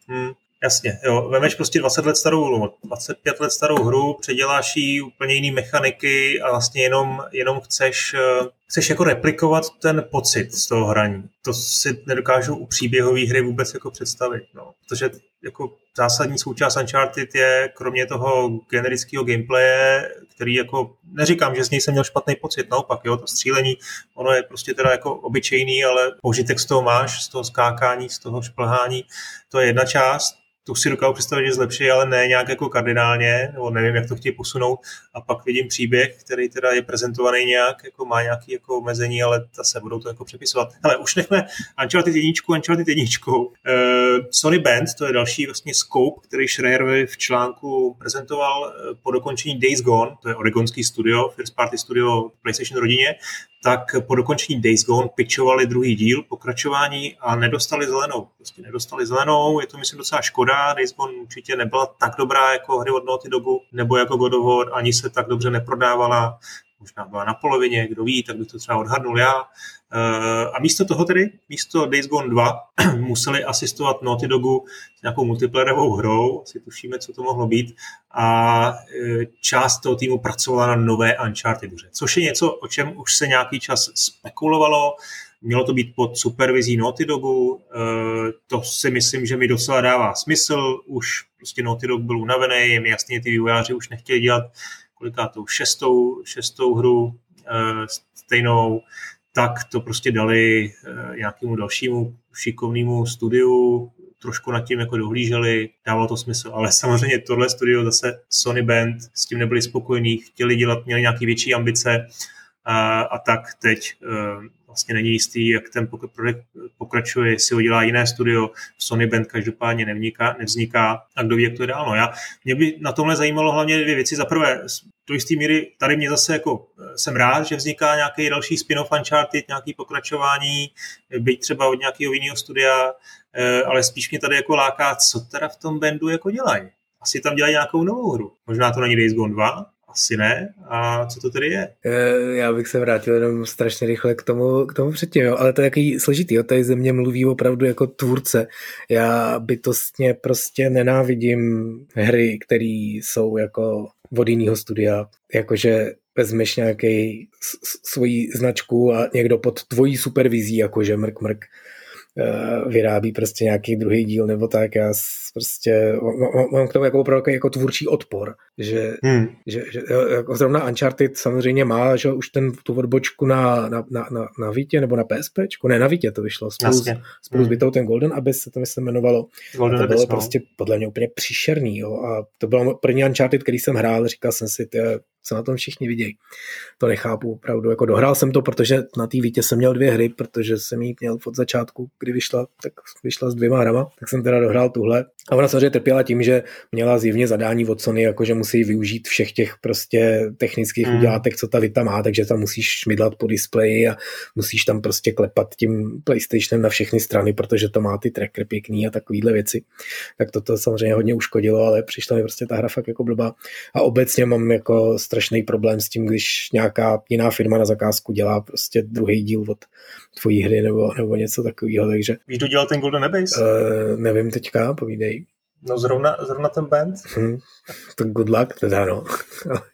A: uh, hm, Jasně, jo. Vemeš prostě 20 let starou hru, 25 let starou hru, předěláš jí úplně jiný mechaniky a vlastně jenom, jenom chceš, eh, chceš jako replikovat ten pocit z toho hraní. To si nedokážu u příběhové hry vůbec jako představit, no. Protože jako zásadní součást Uncharted je, kromě toho generického gameplaye, který jako, neříkám, že z něj jsem měl špatný pocit, naopak, jo, to střílení, ono je prostě teda jako obyčejný, ale požitek z toho máš, z toho skákání, z toho šplhání, to je jedna část, to si dokážu představit, že zlepší, ale ne nějak jako kardinálně, nebo nevím, jak to chtějí posunout. A pak vidím příběh, který teda je prezentovaný nějak, jako má nějaké jako omezení, ale zase budou to jako přepisovat. Ale už nechme Uncharted jedničku, Uncharted jedničku. Uh, Sony Band, to je další vlastně scope, který Schreier v článku prezentoval uh, po dokončení Days Gone, to je oregonský studio, first party studio PlayStation rodině, tak po dokončení Days Gone pitchovali druhý díl, pokračování a nedostali zelenou. Prostě nedostali zelenou, je to myslím docela škoda. Days Gone určitě nebyla tak dobrá jako hry od Naughty Dogu, nebo jako God of War, ani se tak dobře neprodávala možná byla na polovině, kdo ví, tak bych to třeba odhadnul já. Eh, a místo toho tedy, místo Days Gone 2, museli asistovat Naughty Dogu s nějakou multiplayerovou hrou, asi tušíme, co to mohlo být, a eh, část toho týmu pracovala na nové Uncharted hře, což je něco, o čem už se nějaký čas spekulovalo, Mělo to být pod supervizí Naughty Dogu, eh, to si myslím, že mi docela dává smysl, už prostě Naughty Dog byl unavený, je mi jasně, ty vývojáři už nechtěli dělat kolikátou šestou, šestou hru e, stejnou, tak to prostě dali e, nějakému dalšímu šikovnému studiu, trošku nad tím jako dohlíželi, dávalo to smysl, ale samozřejmě tohle studio zase Sony Band s tím nebyli spokojení, chtěli dělat, měli nějaké větší ambice a, tak teď e, vlastně není jistý, jak ten projekt pokračuje, jestli ho dělá jiné studio, Sony Band každopádně nevzniká, nevzniká a kdo ví, jak to je dál. No já, mě by na tomhle zajímalo hlavně dvě věci. Za prvé, do jisté míry tady mě zase jako eh, jsem rád, že vzniká nějaký další spin-off Uncharted, nějaký pokračování, byť třeba od nějakého jiného studia, eh, ale spíš mě tady jako láká, co teda v tom bandu jako dělají. Asi tam dělají nějakou novou hru. Možná to není Days Gone 2, asi ne. A co to tedy je?
B: Eh, já bych se vrátil jenom strašně rychle k tomu, k tomu předtím, jo. ale to je jaký složitý. Tady ze mě mluví opravdu jako tvůrce. Já bytostně prostě nenávidím hry, které jsou jako od jiného studia. Jakože vezmeš nějaký svoji značku a někdo pod tvojí supervizí, jakože mrk mrk Eh, vyrábí prostě nějaký druhý díl nebo tak, já prostě mám k tomu jako opravdu jako tvůrčí odpor, že, hmm. že, že jako zrovna Uncharted samozřejmě má, že už ten, tu odbočku na, na, na, na, na Vítě nebo na PSP, ne na Vítě to vyšlo, spolu, s, spolu hmm. s Vitou ten Golden Abyss se to myslím jmenovalo. Golden a to bylo Abyss, no. prostě podle mě úplně příšerný, jo, a to bylo první Uncharted, který jsem hrál, říkal jsem si, ty, co na tom všichni vidějí. To nechápu opravdu. Jako dohrál jsem to, protože na té Vítě jsem měl dvě hry, protože jsem ji měl od začátku, kdy vyšla, tak vyšla s dvěma hrama, tak jsem teda dohrál tuhle. A ona samozřejmě trpěla tím, že měla zjevně zadání od Sony, jako že musí využít všech těch prostě technických mm. udělátek, co ta Vita má, takže tam musíš šmidlat po displeji a musíš tam prostě klepat tím PlayStationem na všechny strany, protože to má ty tracker pěkný a takovýhle věci. Tak toto samozřejmě hodně uškodilo, ale přišla mi prostě ta hra fakt jako blbá. A obecně mám jako strašný problém s tím, když nějaká jiná firma na zakázku dělá prostě druhý díl od tvojí hry nebo, nebo něco takového, takže...
A: Víš, kdo dělal ten Golden Abyss?
B: Uh, nevím teďka, povídej.
A: No zrovna, zrovna ten band. Hmm.
B: Tak good luck, teda no.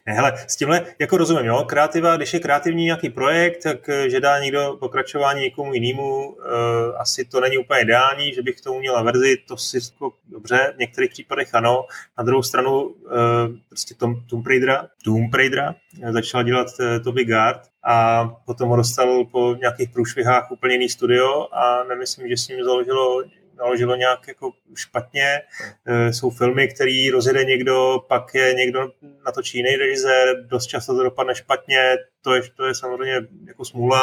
A: ne, hele, s tímhle, jako rozumím, jo, kreativa, když je kreativní nějaký projekt, tak eh, že dá někdo pokračování někomu jinému, uh, asi to není úplně ideální, že bych k tomu měla verzi, to si jako dobře, v některých případech ano. Na druhou stranu uh, prostě Tom, Tomb Raidera, Tomb Raidera začal dělat uh, Toby Gard a potom ho dostal po nějakých průšvihách úplně jiný studio a nemyslím, že s ním založilo naložilo nějak jako špatně. E, jsou filmy, které rozjede někdo, pak je někdo natočí jiný režisér, dost často to dopadne špatně, to je, to je samozřejmě jako smůla,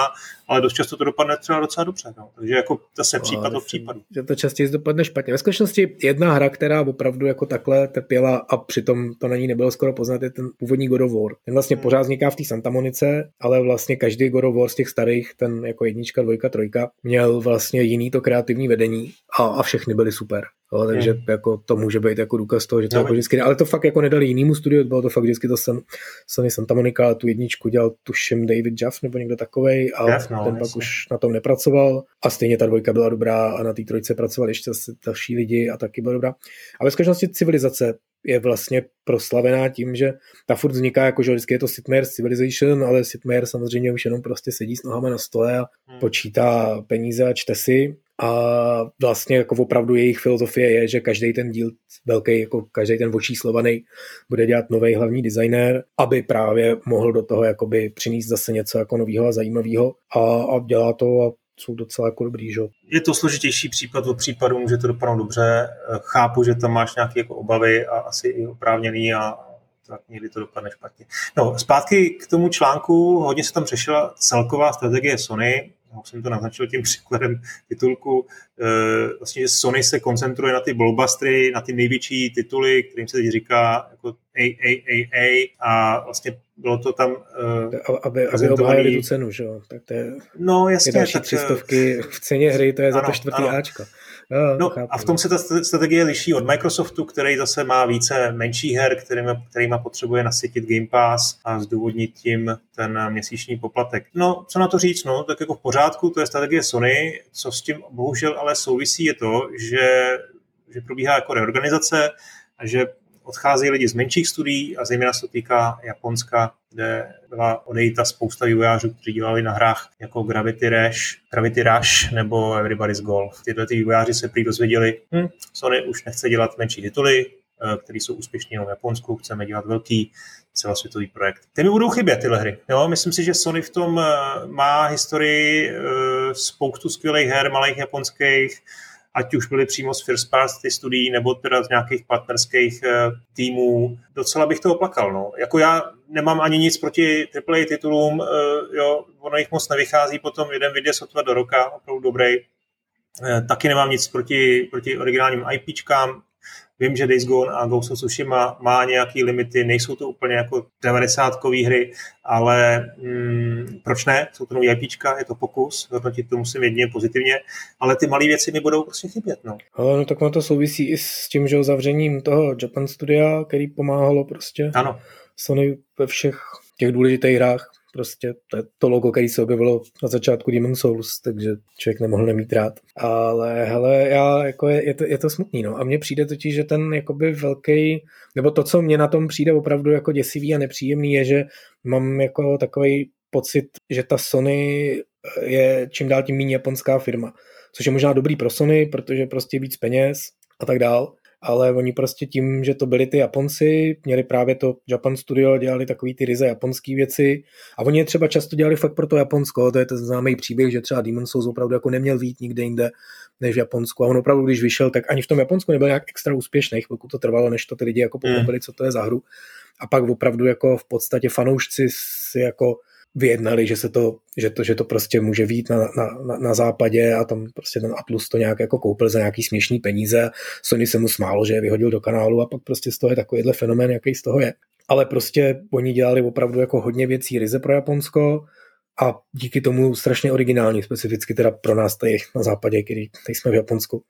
A: ale dost často to dopadne třeba docela dobře. No. Takže jako zase případ od případu.
B: Že to častěji dopadne špatně. Ve skutečnosti jedna hra, která opravdu jako takhle trpěla a přitom to na ní nebylo skoro poznat, je ten původní God of War. Ten vlastně hmm. pořád vzniká v té Santa Monice, ale vlastně každý God of War z těch starých, ten jako jednička, dvojka, trojka, měl vlastně jiný to kreativní vedení a, a všechny byly super. Jo, takže hmm. jako to může být jako důkaz toho, že to no, jako vždycky, ale to fakt jako nedali jinému studiu, bylo to fakt vždycky to Sony, Sony Santa Monica, tu jedničku dělal tuším David Jaff nebo někdo takovej a Jeff, no, ten jasně. pak už na tom nepracoval a stejně ta dvojka byla dobrá a na té trojce pracovali ještě další lidi a taky byla dobrá. A ve skutečnosti civilizace je vlastně proslavená tím, že ta furt vzniká jako, že vždycky je to Sitmare Civilization, ale Sitmare samozřejmě už jenom prostě sedí s nohama na stole a hmm. počítá peníze a čte si a vlastně jako opravdu jejich filozofie je, že každý ten díl velký, jako každý ten očíslovaný bude dělat nový hlavní designér, aby právě mohl do toho jakoby přinést zase něco jako nového a zajímavého a, a dělá to a jsou docela jako dobrý, že?
A: Je to složitější případ od případu, může to dopadnout dobře. Chápu, že tam máš nějaké jako obavy a asi i oprávněný a tak někdy to dopadne špatně. No, zpátky k tomu článku, hodně se tam řešila celková strategie Sony, já jsem to naznačil tím příkladem titulku, eh, vlastně, že Sony se koncentruje na ty blockbustery, na ty největší tituly, kterým se teď říká jako AAAA a vlastně bylo to tam...
B: Uh, aby, aby obhájili tu cenu, že jo? Tak to je,
A: no, jasně,
B: je další tak, třistovky v ceně hry, to je ano, za to čtvrtý ano. Ačko.
A: No, no a v tom se ta strategie liší od Microsoftu, který zase má více menších her, kterými, kterýma potřebuje nasytit Game Pass a zdůvodnit tím ten měsíční poplatek. No, co na to říct, no, tak jako v pořádku, to je strategie Sony, co s tím bohužel ale souvisí je to, že, že probíhá jako reorganizace a že odcházejí lidi z menších studií a zejména se to týká Japonska, kde byla odejita spousta vývojářů, kteří dělali na hrách jako Gravity Rush, Gravity Rush nebo Everybody's Golf. Tyhle ty vývojáři se prý dozvěděli, hm, Sony už nechce dělat menší tituly, eh, které jsou úspěšní v Japonsku, chceme dělat velký celosvětový projekt. Ty mi budou chybět tyhle hry. Jo? Myslím si, že Sony v tom eh, má historii eh, spoustu skvělých her, malých japonských, ať už byly přímo z First Party studií nebo teda z nějakých partnerských eh, týmů. Docela bych to oplakal. No. Jako já nemám ani nic proti AAA titulům, eh, jo, ono jich moc nevychází, potom jeden vyjde sotva do roka, opravdu dobrý. Eh, taky nemám nic proti, proti originálním IPčkám, Vím, že Days Gone a Ghost of Tsushima má nějaký limity, nejsou to úplně jako 90 hry, ale mm, proč ne? Jsou to nový IPčka, je to pokus, hodnotit to musím jedině pozitivně, ale ty malé věci mi budou prostě chybět. No.
B: Ale no tak to souvisí i s tím, že zavřením toho Japan Studia, který pomáhalo prostě
A: ano.
B: Sony ve všech těch důležitých hrách prostě to je to logo, který se objevilo na začátku Demon Souls, takže člověk nemohl nemít rád. Ale hele, já, jako je, je, to, je to smutný, no. A mně přijde totiž, že ten jakoby velký, nebo to, co mě na tom přijde opravdu jako děsivý a nepříjemný, je, že mám jako takový pocit, že ta Sony je čím dál tím méně japonská firma. Což je možná dobrý pro Sony, protože prostě víc peněz a tak dál ale oni prostě tím, že to byli ty Japonci, měli právě to Japan Studio, dělali takový ty ryze japonský věci. A oni je třeba často dělali fakt pro to Japonsko, to je ten známý příběh, že třeba Demon Souls opravdu jako neměl vít nikde jinde než v Japonsku. A on opravdu, když vyšel, tak ani v tom Japonsku nebyl nějak extra úspěšný, chvilku to trvalo, než to ty lidi jako pochopili, co to je za hru. A pak opravdu jako v podstatě fanoušci si jako vyjednali, že se to, že to, že to prostě může vít na, na, na, na, západě a tam prostě ten Atlus to nějak jako koupil za nějaký směšný peníze. Sony se mu smálo, že je vyhodil do kanálu a pak prostě z toho je takovýhle fenomén, jaký z toho je. Ale prostě oni dělali opravdu jako hodně věcí ryze pro Japonsko a díky tomu strašně originální, specificky teda pro nás tady na západě, který tady jsme v Japonsku,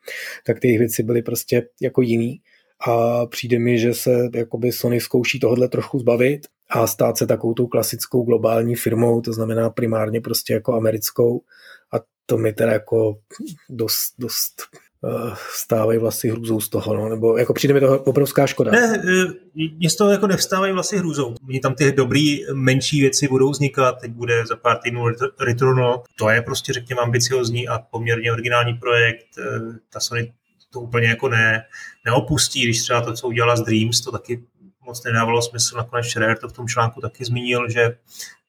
B: tak ty věci byly prostě jako jiný a přijde mi, že se jakoby Sony zkouší tohle trošku zbavit a stát se takovou tou klasickou globální firmou, to znamená primárně prostě jako americkou a to mi teda jako dost, dost uh, stávají vlastně hrůzou z toho, no, nebo jako přijde mi to obrovská škoda.
A: Ne, eh, mě z toho jako nevstávají vlastně hrůzou. Oni tam ty dobrý menší věci budou vznikat, teď bude za pár týdnů Returnal, to je prostě řekněme ambiciozní a poměrně originální projekt, eh, ta Sony to úplně jako ne, neopustí, když třeba to, co udělala z Dreams, to taky moc nedávalo smysl. Nakonec Schreier to v tom článku taky zmínil, že,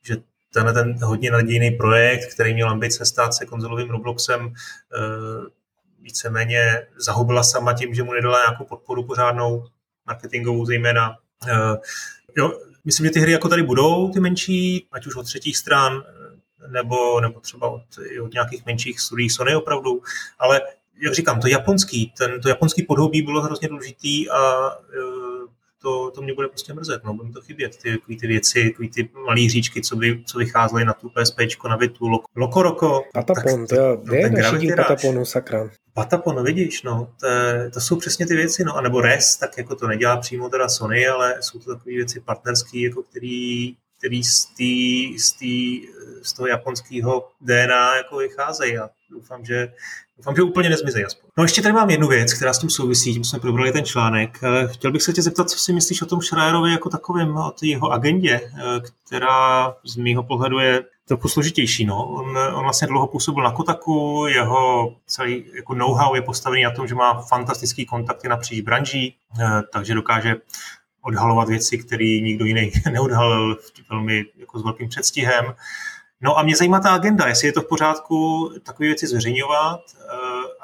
A: že tenhle ten hodně nadějný projekt, který měl ambice stát se konzolovým Robloxem, eh, víceméně zahubila sama tím, že mu nedala nějakou podporu pořádnou, marketingovou zejména. Eh, jo, myslím, že ty hry jako tady budou, ty menší, ať už od třetích stran, nebo, nebo třeba od, od nějakých menších studií Sony opravdu, ale jak říkám, to japonský, ten, to japonský podhoubí bylo hrozně důležitý a eh, to, to mě bude prostě mrzet, no, bude to chybět, ty, takový ty věci, takový ty malé hříčky, co, by, co vycházely na tu PSP, na Vitu, Lokoroko.
B: Patapon, tak, to, jo, no, je Pataponu, sakra.
A: Patapon, no vidíš, no, to, to, jsou přesně ty věci, no, anebo RES, tak jako to nedělá přímo teda Sony, ale jsou to takové věci partnerské, jako který, který z, tý, z, tý, z toho japonského DNA jako vycházejí a doufám, že Doufám, že úplně nezmizí aspoň. No ještě tady mám jednu věc, která s tím souvisí, tím jsme probrali ten článek. Chtěl bych se tě zeptat, co si myslíš o tom Schreierovi jako takovém, o té jeho agendě, která z mého pohledu je trochu složitější. No. On, on vlastně dlouho působil na Kotaku, jeho celý jako know-how je postavený na tom, že má fantastický kontakty napříč branží, eh, takže dokáže odhalovat věci, které nikdo jiný neodhalil velmi jako s velkým předstihem. No a mě zajímá ta agenda, jestli je to v pořádku takové věci zveřejňovat, eh,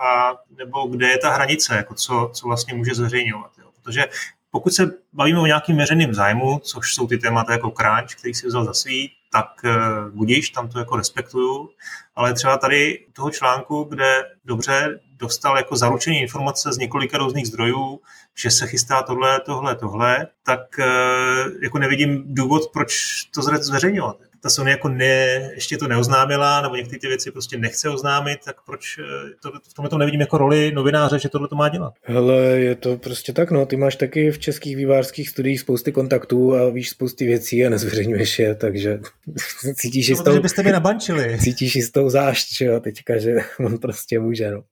A: a nebo kde je ta hranice, jako co, co vlastně může zveřejňovat. Jo. Protože pokud se bavíme o nějakým měřeným zájmu, což jsou ty témata jako crunch, který si vzal za svý, tak uh, budíš, tam to jako respektuju, ale třeba tady toho článku, kde dobře dostal jako zaručení informace z několika různých zdrojů, že se chystá tohle, tohle, tohle, tak uh, jako nevidím důvod, proč to zveřejňovat ta Sony jako ne, ještě to neoznámila, nebo některé ty věci prostě nechce oznámit, tak proč eh, to, v tomhle to nevidím jako roli novináře, že tohle to má dělat?
B: Hele, je to prostě tak, no, ty máš taky v českých vývářských studiích spousty kontaktů a víš spousty věcí a nezveřejňuješ je, takže cítíš
A: no, jistou... byste mě nabančili.
B: Cítíš jistou zášť, jo, teďka, že on prostě může, no.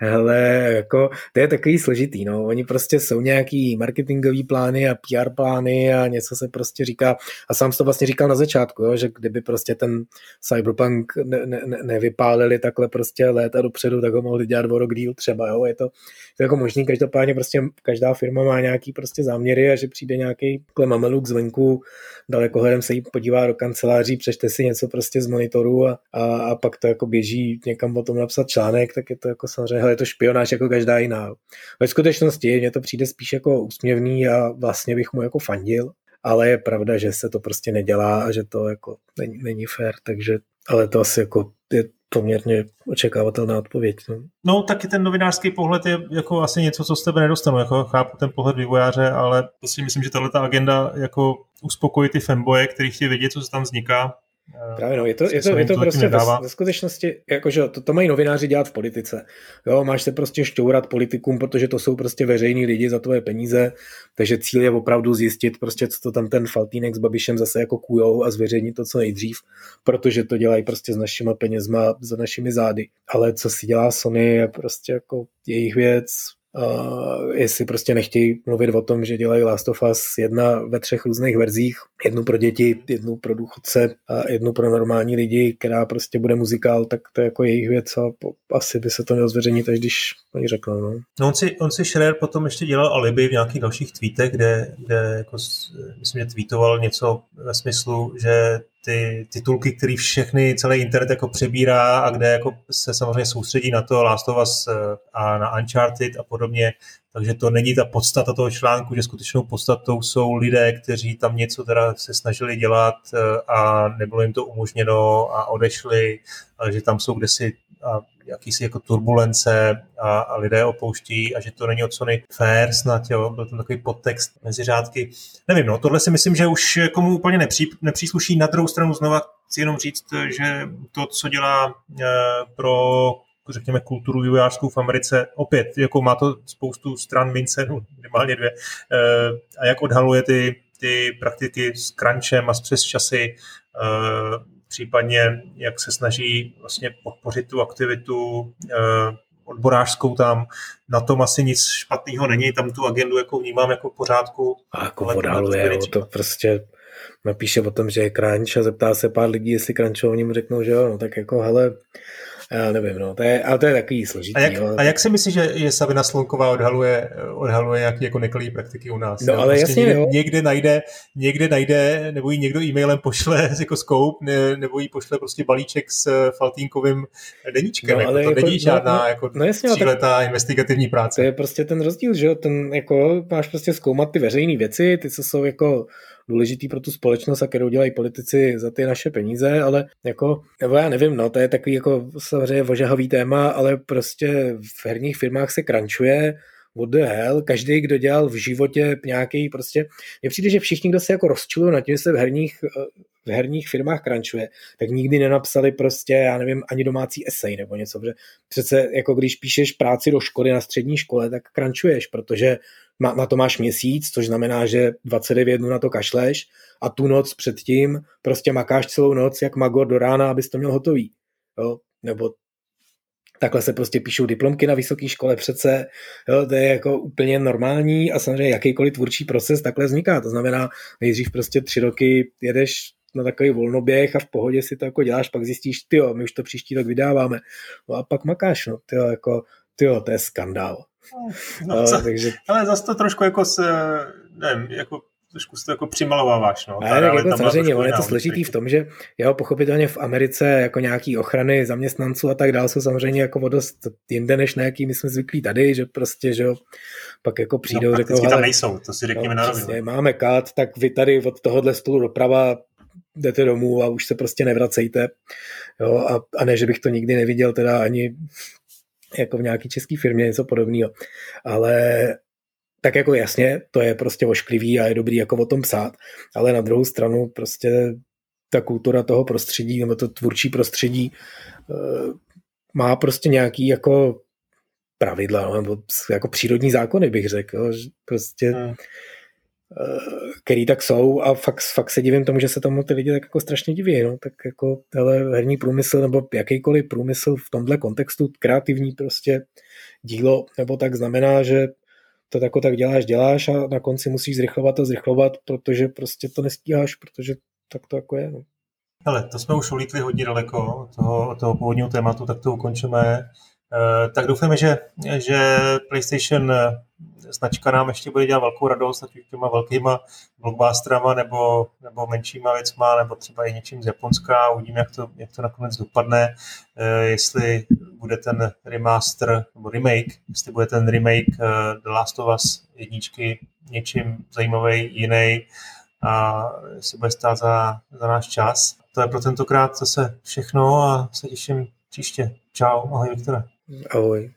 B: Ale jako, to je takový složitý, no. Oni prostě jsou nějaký marketingový plány a PR plány a něco se prostě říká, a sám to vlastně říkal na začátku, jo, že kdyby prostě ten Cyberpunk ne, ne, nevypálili takhle prostě léta dopředu, tak ho mohli dělat o rok díl třeba, jo. Je to, to jako možný, každopádně prostě každá firma má nějaký prostě záměry a že přijde nějaký klemameluk zvenku, dalekohledem se jí podívá do kanceláří, přečte si něco prostě z monitoru a, a, a pak to jako běží někam o tom napsat článek, tak je to jako samozřejmě, hele, je to špionáž jako každá jiná. Ve skutečnosti mně to přijde spíš jako úsměvný a vlastně bych mu jako fandil, ale je pravda, že se to prostě nedělá a že to jako není, není fér, takže ale to asi jako je poměrně očekávatelná odpověď. No.
A: no, taky ten novinářský pohled je jako asi něco, co z tebe nedostanu. Jako chápu ten pohled vývojáře, ale prostě myslím, že tahle agenda jako uspokojí ty fanboje, kteří chtějí vědět, co se tam vzniká
B: Právě no, je to, je to, je to prostě ve, ve skutečnosti, jakože to, to mají novináři dělat v politice. Jo, máš se prostě šťourat politikům, protože to jsou prostě veřejní lidi za tvoje peníze, takže cíl je opravdu zjistit prostě, co to tam ten Faltínek s Babišem zase jako kujou a zveřejnit to co nejdřív, protože to dělají prostě s našimi penězma, za našimi zády. Ale co si dělá Sony je prostě jako jejich věc, Uh, jestli prostě nechtějí mluvit o tom, že dělají Last of Us jedna ve třech různých verzích, jednu pro děti, jednu pro důchodce a jednu pro normální lidi, která prostě bude muzikál, tak to je jako jejich věc a asi by se to mělo zveřejnit, až když oni řeknou. No.
A: no on, si, on si Schreier potom ještě dělal alibi v nějakých dalších tweetech, kde, kde jako, myslím, že tweetoval něco ve smyslu, že ty titulky, který všechny, celý internet jako přebírá a kde jako se samozřejmě soustředí na to Last of Us a na Uncharted a podobně, takže to není ta podstata toho článku, že skutečnou podstatou jsou lidé, kteří tam něco teda se snažili dělat a nebylo jim to umožněno a odešli, ale že tam jsou kdesi a jakýsi jako turbulence a, a lidé opouští a že to není od Sony fair snad, jo, byl tam takový podtext mezi řádky. Nevím, no, tohle si myslím, že už komu úplně nepří, nepřísluší. Na druhou stranu znova chci jenom říct, že to, co dělá e, pro řekněme, kulturu vývojářskou v Americe, opět, jako má to spoustu stran mince, no, minimálně dvě, e, a jak odhaluje ty, ty praktiky s crunchem a s přes časy, e, případně jak se snaží vlastně podpořit tu aktivitu eh, odborářskou tam, na tom asi nic špatného není, tam tu agendu jako vnímám jako v pořádku.
B: A jako odhaluje, to prostě napíše o tom, že je crunch a zeptá se pár lidí, jestli crunchou, oni mu řeknou, že jo, no tak jako hele, já nevím, no, to je, ale to je takový složitý.
A: A jak,
B: jo.
A: a jak si myslíš, že je Savina Slonková odhaluje, odhaluje jaký jako nekalý praktiky u nás?
B: No,
A: jo?
B: ale
A: prostě
B: jasně,
A: někde,
B: jo.
A: někde, najde, někde najde, nebo jí někdo e-mailem pošle jako scope, ne, nebo jí pošle prostě balíček s Faltínkovým deníčkem.
B: No,
A: jako,
B: ale
A: to
B: jako-
A: není
B: no,
A: žádná
B: no,
A: jako
B: no jasně, tak-
A: tříletá investigativní
B: To
A: práce.
B: je prostě ten rozdíl, že jo, ten jako máš prostě zkoumat ty veřejné věci, ty, co jsou jako důležitý pro tu společnost a kterou dělají politici za ty naše peníze, ale jako, nebo já nevím, no, to je takový jako samozřejmě ožahavý téma, ale prostě v herních firmách se krančuje, what the hell, každý, kdo dělal v životě nějaký prostě, mně přijde, že všichni, kdo se jako rozčilují na tím, že se v herních, v herních firmách krančuje, tak nikdy nenapsali prostě, já nevím, ani domácí esej nebo něco, protože přece jako když píšeš práci do školy na střední škole, tak krančuješ, protože ma- na to máš měsíc, což znamená, že 29 dnů na to kašleš a tu noc předtím prostě makáš celou noc jak magor do rána, abys to měl hotový. Jo? Nebo takhle se prostě píšou diplomky na vysoké škole přece, jo, to je jako úplně normální a samozřejmě jakýkoliv tvůrčí proces takhle vzniká. To znamená, nejdřív prostě tři roky jedeš na takový volnoběh a v pohodě si to jako děláš, pak zjistíš, ty my už to příští rok vydáváme. No a pak makáš, no, tyjo, jako, tyjo, to je skandál.
A: No,
B: No,
A: co,
B: takže
A: ale zase to trošku jako se, nevím, jako trošku si to jako přimalováváš. No.
B: Ne, tak jako samozřejmě,
A: trošku
B: on je to složitý v tom, že jo, pochopitelně v Americe jako nějaký ochrany zaměstnanců a tak dál jsou samozřejmě jako o dost jinde, než na jaký my jsme zvyklí tady, že prostě, že jo, pak jako přijdou,
A: no,
B: řeknou,
A: tam nejsou, to si řekněme
B: no,
A: na
B: přesně, máme kat, tak vy tady od tohohle stolu doprava jdete domů a už se prostě nevracejte. Jo, a, a ne, že bych to nikdy neviděl teda ani jako v nějaký české firmě něco podobného. Ale tak jako jasně, to je prostě ošklivý a je dobrý jako o tom psát, ale na druhou stranu prostě ta kultura toho prostředí nebo to tvůrčí prostředí eh, má prostě nějaký jako pravidla, nebo jako přírodní zákony bych řekl, prostě
A: Hmm.
B: Eh, který tak jsou a fakt, fakt se divím tomu, že se tomu ty lidi tak jako strašně diví, no, tak jako hele, herní průmysl nebo jakýkoliv průmysl v tomhle kontextu kreativní prostě dílo, nebo tak znamená, že to jako tak děláš, děláš a na konci musíš zrychlovat a zrychlovat, protože prostě to nestíháš, protože tak to jako je. No.
A: Hele, to jsme už ulítli hodně daleko toho, toho původního tématu, tak to ukončíme. Eh, tak doufáme, že, že PlayStation eh, značka nám ještě bude dělat velkou radost, ať už těma velkýma blockbusterama nebo, nebo menšíma věcma, nebo třeba i něčím z Japonska. Uvidíme, jak to, jak to nakonec dopadne. Eh, jestli bude ten remaster nebo remake, jestli bude ten remake The Last of Us jedničky něčím zajímavý, jiný a jestli bude stát za, za náš čas. To je pro tentokrát zase všechno a se těším příště. Čau, ahoj Viktore.
B: Ahoj.